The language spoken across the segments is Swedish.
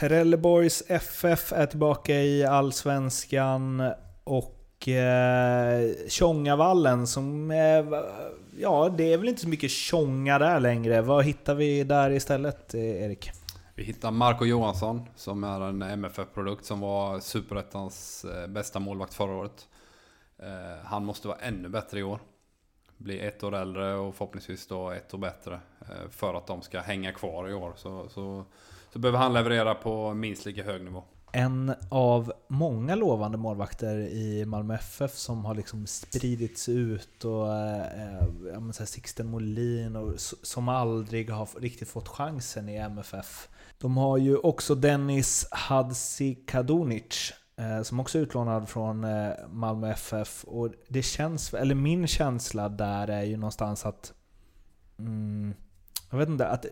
Trelleborgs FF är tillbaka i Allsvenskan och eh, Tjongavallen som... Eh, ja, det är väl inte så mycket Tjonga där längre. Vad hittar vi där istället, eh, Erik? Vi hittar Marco Johansson som är en MFF-produkt som var Superettans eh, bästa målvakt förra året. Eh, han måste vara ännu bättre i år. Bli ett år äldre och förhoppningsvis då ett år bättre. Eh, för att de ska hänga kvar i år. Så, så, så behöver han leverera på minst lika hög nivå. En av många lovande målvakter i Malmö FF som har liksom spridits ut och eh, eh menar, så här Sixten Molin och som aldrig har riktigt fått chansen i MFF. De har ju också Dennis Hadzikadunic eh, som också är utlånad från eh, Malmö FF. Och det känns, eller min känsla där är ju någonstans att mm, jag vet inte, att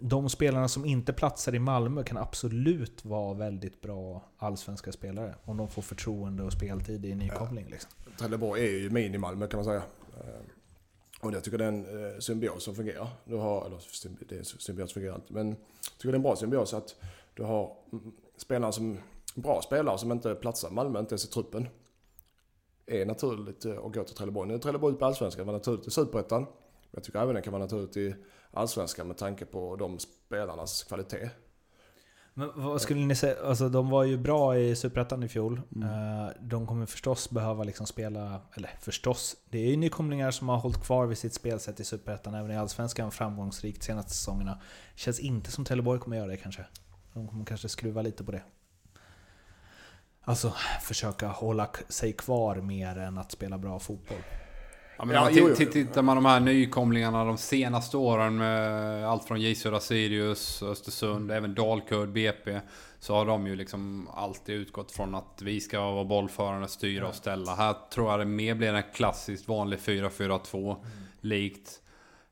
de spelarna som inte platsar i Malmö kan absolut vara väldigt bra allsvenska spelare. Om de får förtroende och speltid i nykomling. Ja. Liksom. Trelleborg är ju mini-Malmö kan man säga. Eh, och jag tycker det är en eh, symbios som fungerar. Du har, eller det är symbios fungerar inte, men jag tycker det är en bra symbios att du har spelare som, bra spelare som inte platsar i Malmö, inte ens i truppen. Är naturligt eh, att gå till Trelleborg. Nu är Trelleborg ute på Allsvenskan, var naturligt i Superettan. Jag tycker även det kan vara naturligt i Allsvenskan med tanke på de spelarnas kvalitet. Men vad skulle ni säga, alltså de var ju bra i Superettan i fjol. Mm. Eh, de kommer förstås behöva liksom spela, eller förstås, det är ju nykomlingar som har hållit kvar vid sitt spelsätt i Superettan, även i Allsvenskan framgångsrikt senaste säsongerna. Känns inte som Trelleborg kommer göra det kanske. De kommer kanske skruva lite på det. Alltså försöka hålla sig kvar mer än att spela bra fotboll. Ja, men ja, jo. Tittar man de här nykomlingarna de senaste åren med allt från J Södra Sirius, Östersund, även Dalkurd, BP. Så har de ju liksom alltid utgått från att vi ska vara bollförande, styra och ställa. Här tror jag det mer blir en klassiskt vanlig 4-4-2. Mm. Likt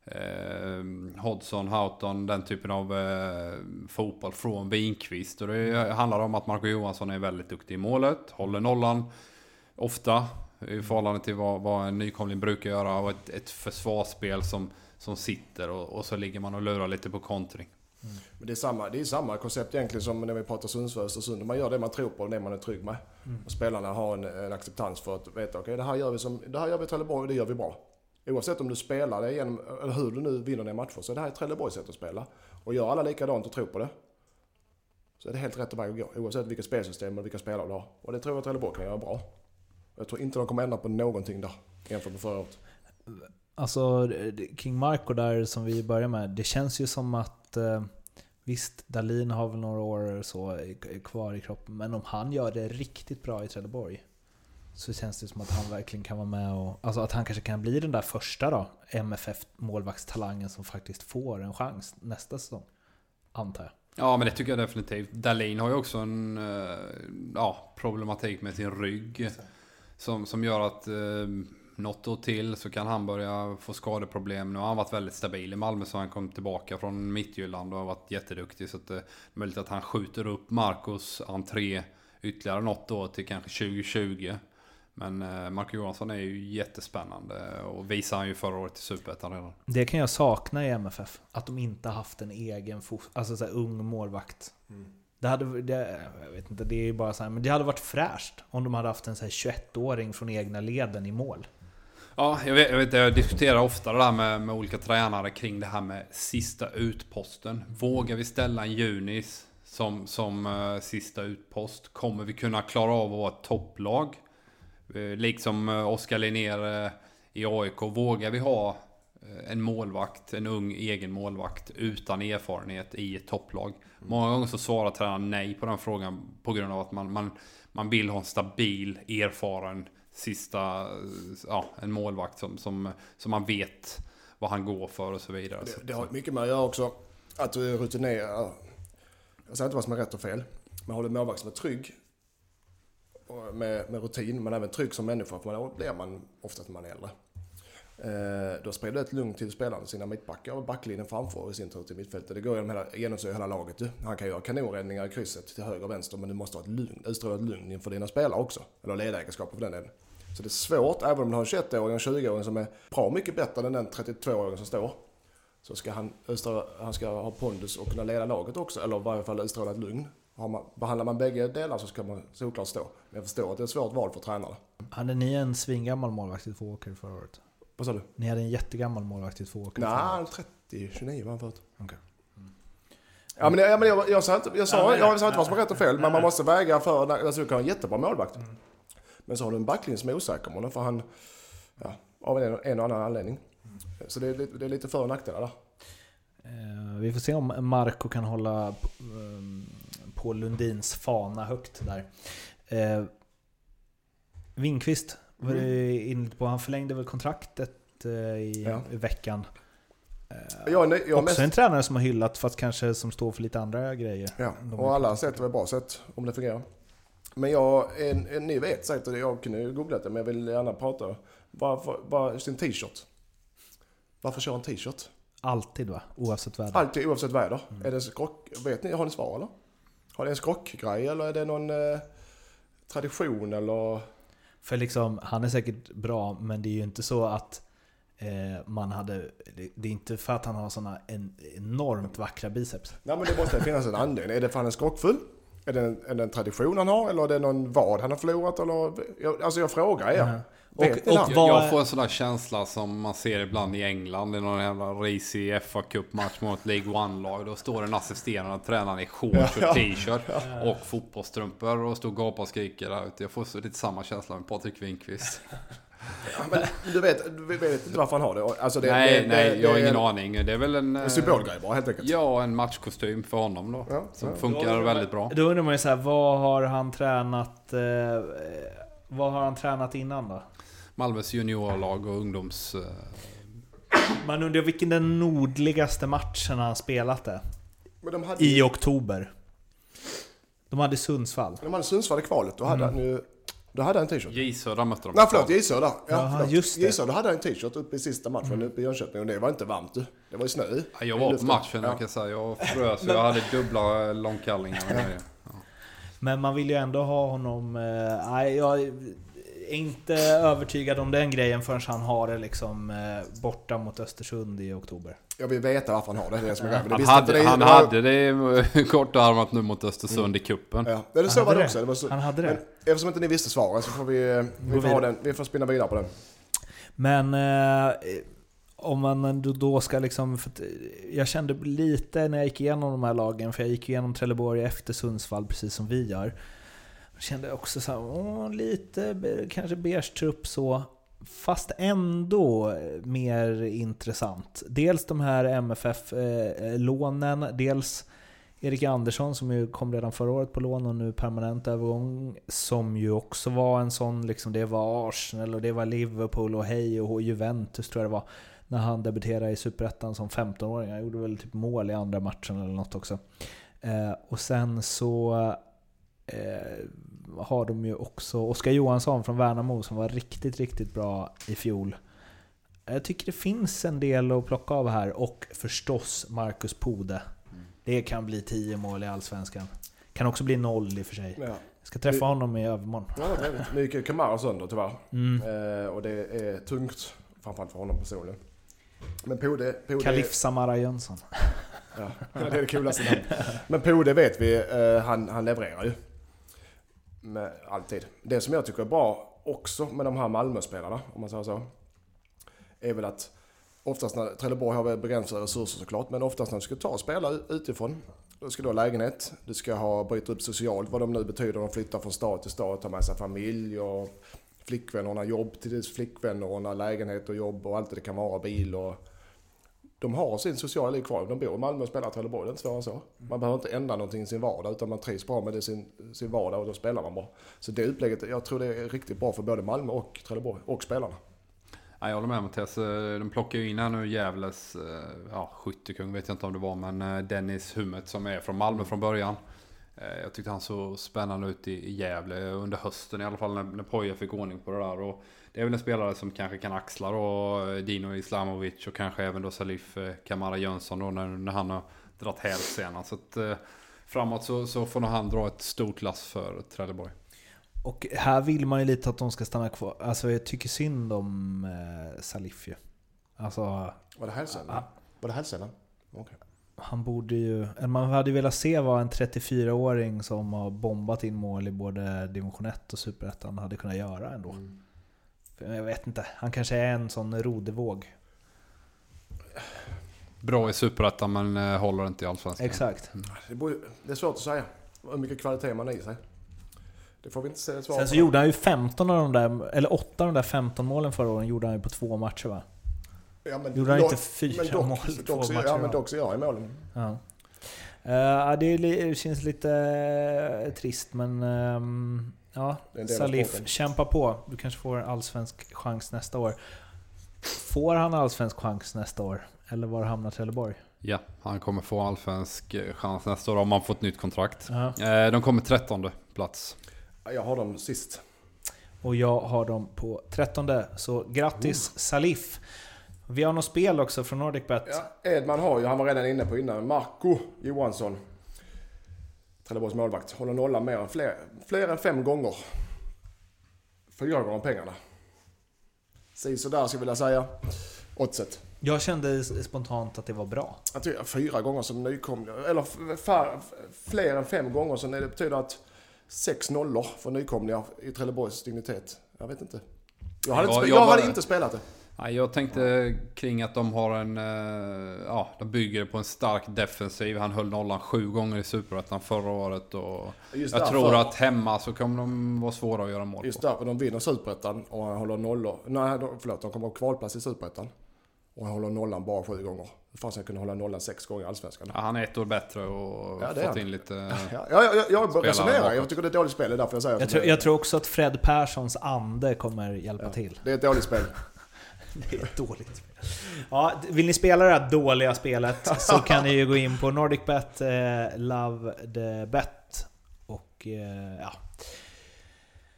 eh, Hodgson, Houghton, den typen av eh, fotboll från Winqvist. Och det handlar om att Marco Johansson är väldigt duktig i målet, håller nollan ofta i förhållande till vad, vad en nykomling brukar göra och ett, ett försvarsspel som, som sitter och, och så ligger man och lurar lite på kontring. Mm. Men det är, samma, det är samma koncept egentligen som när vi pratar Sundsvall och Östersund. Man gör det man tror på och det man är trygg med. Mm. Och spelarna har en, en, acceptans för att veta okej okay, det här gör vi som, det här gör vi i Trelleborg och det gör vi bra. Oavsett om du spelar det genom, eller hur du nu vinner dina matcher så det här är Trelleborgs sätt att spela. Och gör alla likadant och tror på det. Så är det helt rätt väg att gå. Oavsett vilket spelsystem och vilka spelare du har. Och det tror jag att Trelleborg kan göra bra. Jag tror inte de kommer ändra på någonting där jämfört med förra året. Alltså, King Marco där som vi börjar med. Det känns ju som att eh, Visst, Dalin har väl några år så kvar i kroppen, men om han gör det riktigt bra i Trelleborg så känns det som att han verkligen kan vara med och... Alltså att han kanske kan bli den där första då, MFF-målvaktstalangen som faktiskt får en chans nästa säsong. Antar jag. Ja, men det tycker jag definitivt. Dalin har ju också en eh, ja, problematik med sin rygg. Som, som gör att eh, något år till så kan han börja få skadeproblem. Nu har han varit väldigt stabil i Malmö så han kom tillbaka från Mittjylland och har varit jätteduktig. Så att det är möjligt att han skjuter upp Marcos entré ytterligare något år till kanske 2020. Men eh, Marco Johansson är ju jättespännande och visar han ju förra året i Superettan redan. Det kan jag sakna i MFF. Att de inte haft en egen alltså så här, ung målvakt. Mm. Det hade, det, jag vet inte, det är bara så här, men det hade varit fräscht om de hade haft en 21-åring från egna leden i mål. Ja, jag vet, jag, vet, jag diskuterar ofta det där med, med olika tränare kring det här med sista utposten. Vågar vi ställa en Junis som, som uh, sista utpost? Kommer vi kunna klara av att vara ett topplag? Uh, liksom uh, Oskar Linnér uh, i AIK, vågar vi ha en målvakt, en ung egen målvakt utan erfarenhet i ett topplag? Många gånger så svarar tränaren nej på den frågan på grund av att man, man, man vill ha en stabil, erfaren, sista, ja, en målvakt som, som, som man vet vad han går för och så vidare. Det, det har mycket med att göra också att du är rutinerad. Jag säger inte vad som är rätt och fel. Men har en målvakt som är trygg med, med rutin, men även trygg som människa, för då blir man oftast när man är äldre. Eh, då spred det ett lugn till spelarna, sina mittbackar och backlinjen framför i sin tur till mittfältet. Det går genom hela, genomsyrar hela laget. Han kan göra kanonräddningar i krysset till höger och vänster men du måste ha ett lugn, utstråla ett lugn inför dina spelare också. Eller ledaregenskaper för den delen. Så det är svårt, även om du har en 21-åring och en 20-åring som är bra mycket bättre än den 32-åringen som står. så ska han, utstråla, han ska ha pondus och kunna leda laget också, eller i varje fall utstråla ett lugn. Har man, behandlar man bägge delar så ska man såklart stå. Men jag förstår att det är ett svårt val för tränare. Hade ni en svingammal målvakt i två åker förra året? Vad sa du? Ni hade en jättegammal målvakt i två åker Nej, 30, 29 var han förut. Okay. Mm. Ja, men, ja, men jag, jag, sa inte, jag sa, ja, jag sa inte vad som var rätt och fel, men man måste väga för... Alltså du kan ha en jättebra målvakt. Mm. Men så har du en backlinje som är osäker honom, för han... Ja, av en, en och annan anledning. Mm. Så det är, det är lite för och nackdelar där. Eh, vi får se om Marco kan hålla på Lundins fana högt där. Eh, Winkvist var mm. du inne på. Han förlängde väl kontraktet eh, i, ja. i veckan. Jag, jag också mest... en tränare som har hyllat fast kanske som står för lite andra grejer. Ja, och alla sätt är bra sätt om det fungerar. Men jag, en, en, ni vet säkert, jag kunde ju googlat det men jag vill gärna prata. Varför, bara sin t-shirt. Varför kör en t-shirt? Alltid va? Oavsett väder? Alltid oavsett väder. Mm. Är det skrock, vet ni, har ni svar eller? Har ni en skrockgrej eller är det någon eh, tradition eller? För liksom, han är säkert bra, men det är ju inte så att eh, man hade... Det är inte för att han har såna en, enormt vackra biceps. Nej men det måste finnas en anledning. Är det för att han är skrockfull? Är det en, är det en tradition han har? Eller är det någon vad han har förlorat? Eller, jag, alltså jag frågar er. Mm. Och, och vad... Jag får en sån där känsla som man ser ibland i England. i någon jävla risig fa Cup-match mot League One-lag. Då står en assisterande tränare i shorts och t-shirt och fotbollsstrumpor och står och gapar och skriker där ute. Jag får lite samma känsla med Patrik Winkvist. Ja, men du vet, du vet inte varför han har det? Alltså det nej, det, nej, det, jag har ingen aning. Det är väl en... En symbolgrej bara helt enkelt? Ja, en matchkostym för honom då. Ja, som ja. funkar väldigt bra. Då undrar man ju så här, vad har han tränat... Eh, vad har han tränat innan då? Malmös juniorlag och ungdoms... Eh, Man undrar vilken den nordligaste matchen han spelat det. Hade... I oktober. De hade Sundsvall. De hade Sundsvall i kvalet. Då hade mm. han ju... Då hade han en t-shirt. J Södra mötte de. Nej förlåt, J Södra. Ja, Jaha, just det. J Södra hade en t-shirt uppe i sista matchen mm. uppe i Jönköping och det var inte varmt du. Det var ju snö ja, Jag var på matchen ja. jag kan säga. Jag frös jag hade dubbla långkallingar. Ja. Men man vill ju ändå ha honom... Eh, nej, jag inte övertygad om den grejen förrän han har det liksom eh, borta mot Östersund i oktober. Jag vill veta varför han har det. det, är det som är han hade det, han hade det kortarmat nu mot Östersund mm. i kuppen. Ja, det, så var det också. Det var så. Han hade det. Men eftersom inte ni visste svaret så får vi, vi, får, den, vi får spinna vidare på den. Men eh, om man då ska liksom... jag kände lite när jag gick igenom de här lagen, för jag gick igenom Trelleborg efter Sundsvall precis som vi gör. Kände också så här, åh, lite kanske beige trupp så. Fast ändå mer intressant. Dels de här MFF-lånen, eh, dels Erik Andersson som ju kom redan förra året på lån och nu permanent övergång. Som ju också var en sån, liksom, det var Arsenal och det var Liverpool och hej och Juventus tror jag det var. När han debuterade i Superettan som 15-åring. Han gjorde väl typ mål i andra matchen eller något också. Eh, och sen så eh, har de ju också Oskar Johansson från Värnamo som var riktigt, riktigt bra i fjol. Jag tycker det finns en del att plocka av här och förstås Marcus Pode. Det kan bli 10 mål i Allsvenskan. Kan också bli noll i och för sig. Ja. Jag ska träffa vi, honom i övermorgon. Ja. Nu gick ju Kamara sönder tyvärr. Mm. Eh, och det är tungt. Framförallt för honom personligen. Men Pode... Pode Kalif Samara Jönsson. Ja, det är det coolaste namnet. Men Pode vet vi, eh, han, han levererar ju. Med, alltid. Det som jag tycker är bra också med de här Malmö-spelarna, om man säger så, är väl att oftast när Trelleborg har väl begränsade resurser såklart, men oftast när du ska ta och spela utifrån, då ska du ha lägenhet, du ska ha bryta upp socialt, vad de nu betyder, de flyttar från stad till stad, tar med sig familj och flickvännerna, jobb till flickvänner, flickvännerna, lägenhet och jobb och allt det kan vara, bil och de har sin sociala liv kvar. De bor i Malmö och spelar Trelleborg. Det är inte svårare än så. Man behöver inte ändra någonting i sin vardag utan man trivs bra med det sin, sin vardag och då spelar man bra. Så det upplägget, jag tror det är riktigt bra för både Malmö och Trelleborg och spelarna. Ja, jag håller med Mattias. Eh, de plockar ju in här nu Gävles eh, ja, skyttekung vet jag inte om det var, men eh, Dennis Hummet som är från Malmö från början. Jag tyckte han såg spännande ut i Gävle under hösten i alla fall när, när Poja fick ordning på det där. Och det är väl en spelare som kanske kan axla då Dino Islamovic och kanske även då Salif Kamara Jönsson då när, när han har dragit hälsena. Så att framåt så, så får nog han dra ett stort lass för Trelleborg. Och här vill man ju lite att de ska stanna kvar. Alltså jag tycker synd om eh, Salif ju. Alltså... Var det hälsan? Ah, Var det herrsidan? Okay. Han borde ju... Man hade ju velat se vad en 34-åring som har bombat in mål i både division 1 och superettan hade kunnat göra ändå. Mm. Jag vet inte, han kanske är en sån rodevåg. Bra i superettan men eh, håller inte i allsvenskan. Exakt. Mm. Det är svårt att säga hur mycket kvalitet man har i sig. Det får vi inte säga Sen så gjorde han ju 15 av de där, eller 8 av de där 15 målen förra året gjorde han ju på två matcher va? Ja, men gjorde han inte fyra dock, mål på två matcher? Ja men dock så gör han målen. Ja. Uh, det känns lite uh, trist men um, ja, Salif, kämpa på. Du kanske får en allsvensk chans nästa år. Får han allsvensk chans nästa år? Eller var hamnar Trelleborg? Ja, han kommer få allsvensk eh, chans nästa år om han får ett nytt kontrakt. Uh -huh. De kommer 13 plats. Jag har dem sist. Och jag har dem på 13. Så grattis oh. Salif! Vi har något spel också från NordicBet. Ja, Edman har ju, han var redan inne på innan, Marco Johansson. Trelleborgs målvakt. Håller nollan mer än fler, fler än fem gånger. Fyra gånger pengarna. Si sådär skulle jag vilja säga. Oddset. Jag kände spontant att det var bra. Jag tycker fyra gånger som nykomling. Eller far, fler än fem gånger. Så det betyder att sex nollor för nykomlingar i Trelleborgs dignitet. Jag vet inte. Jag hade, ja, inte, jag, jag hade inte spelat det. Jag tänkte kring att de har en... Eh, ja, de bygger på en stark defensiv. Han höll nollan sju gånger i Superettan förra året. Och jag därför, tror att hemma så kommer de vara svåra att göra mål just på. Just därför de vinner Superettan och han håller nollor. Nej, förlåt. De kommer ha kvalplats i Superettan. Och han håller nollan bara sju gånger. Hur fan ska jag kunna hålla nollan sex gånger i Allsvenskan? Ja, han är ett år bättre och ja, fått in lite... Ja, ja, ja, jag resonerar. Jag tycker det är ett dåligt spel. Det är därför jag säger jag tror, jag tror också att Fred Perssons ande kommer hjälpa ja, till. Det är ett dåligt spel. Det är ett dåligt spel. Ja, vill ni spela det här dåliga spelet så kan ni ju gå in på NordicBet, eh, Love the Bet och eh, ja,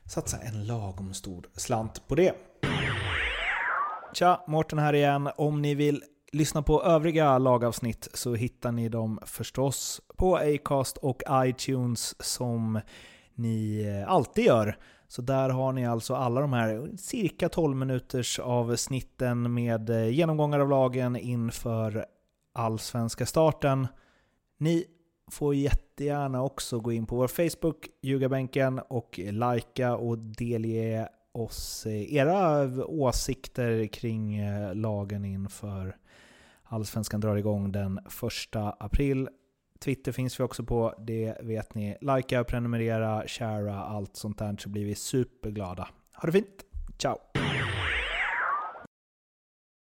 satsa en lagom stor slant på det. Tja, Mårten här igen. Om ni vill lyssna på övriga lagavsnitt så hittar ni dem förstås på Acast och iTunes som ni eh, alltid gör. Så där har ni alltså alla de här cirka 12 minuters avsnitten med eh, genomgångar av lagen inför allsvenska starten. Ni får jättegärna också gå in på vår Facebook, Ljugarbänken, och likea och delge oss eh, era åsikter kring eh, lagen inför Allsvenskan drar igång den 1 april. Twitter finns vi också på, det vet ni. Likea, prenumerera, sharea, allt sånt där så blir vi superglada. Ha det fint! Ciao!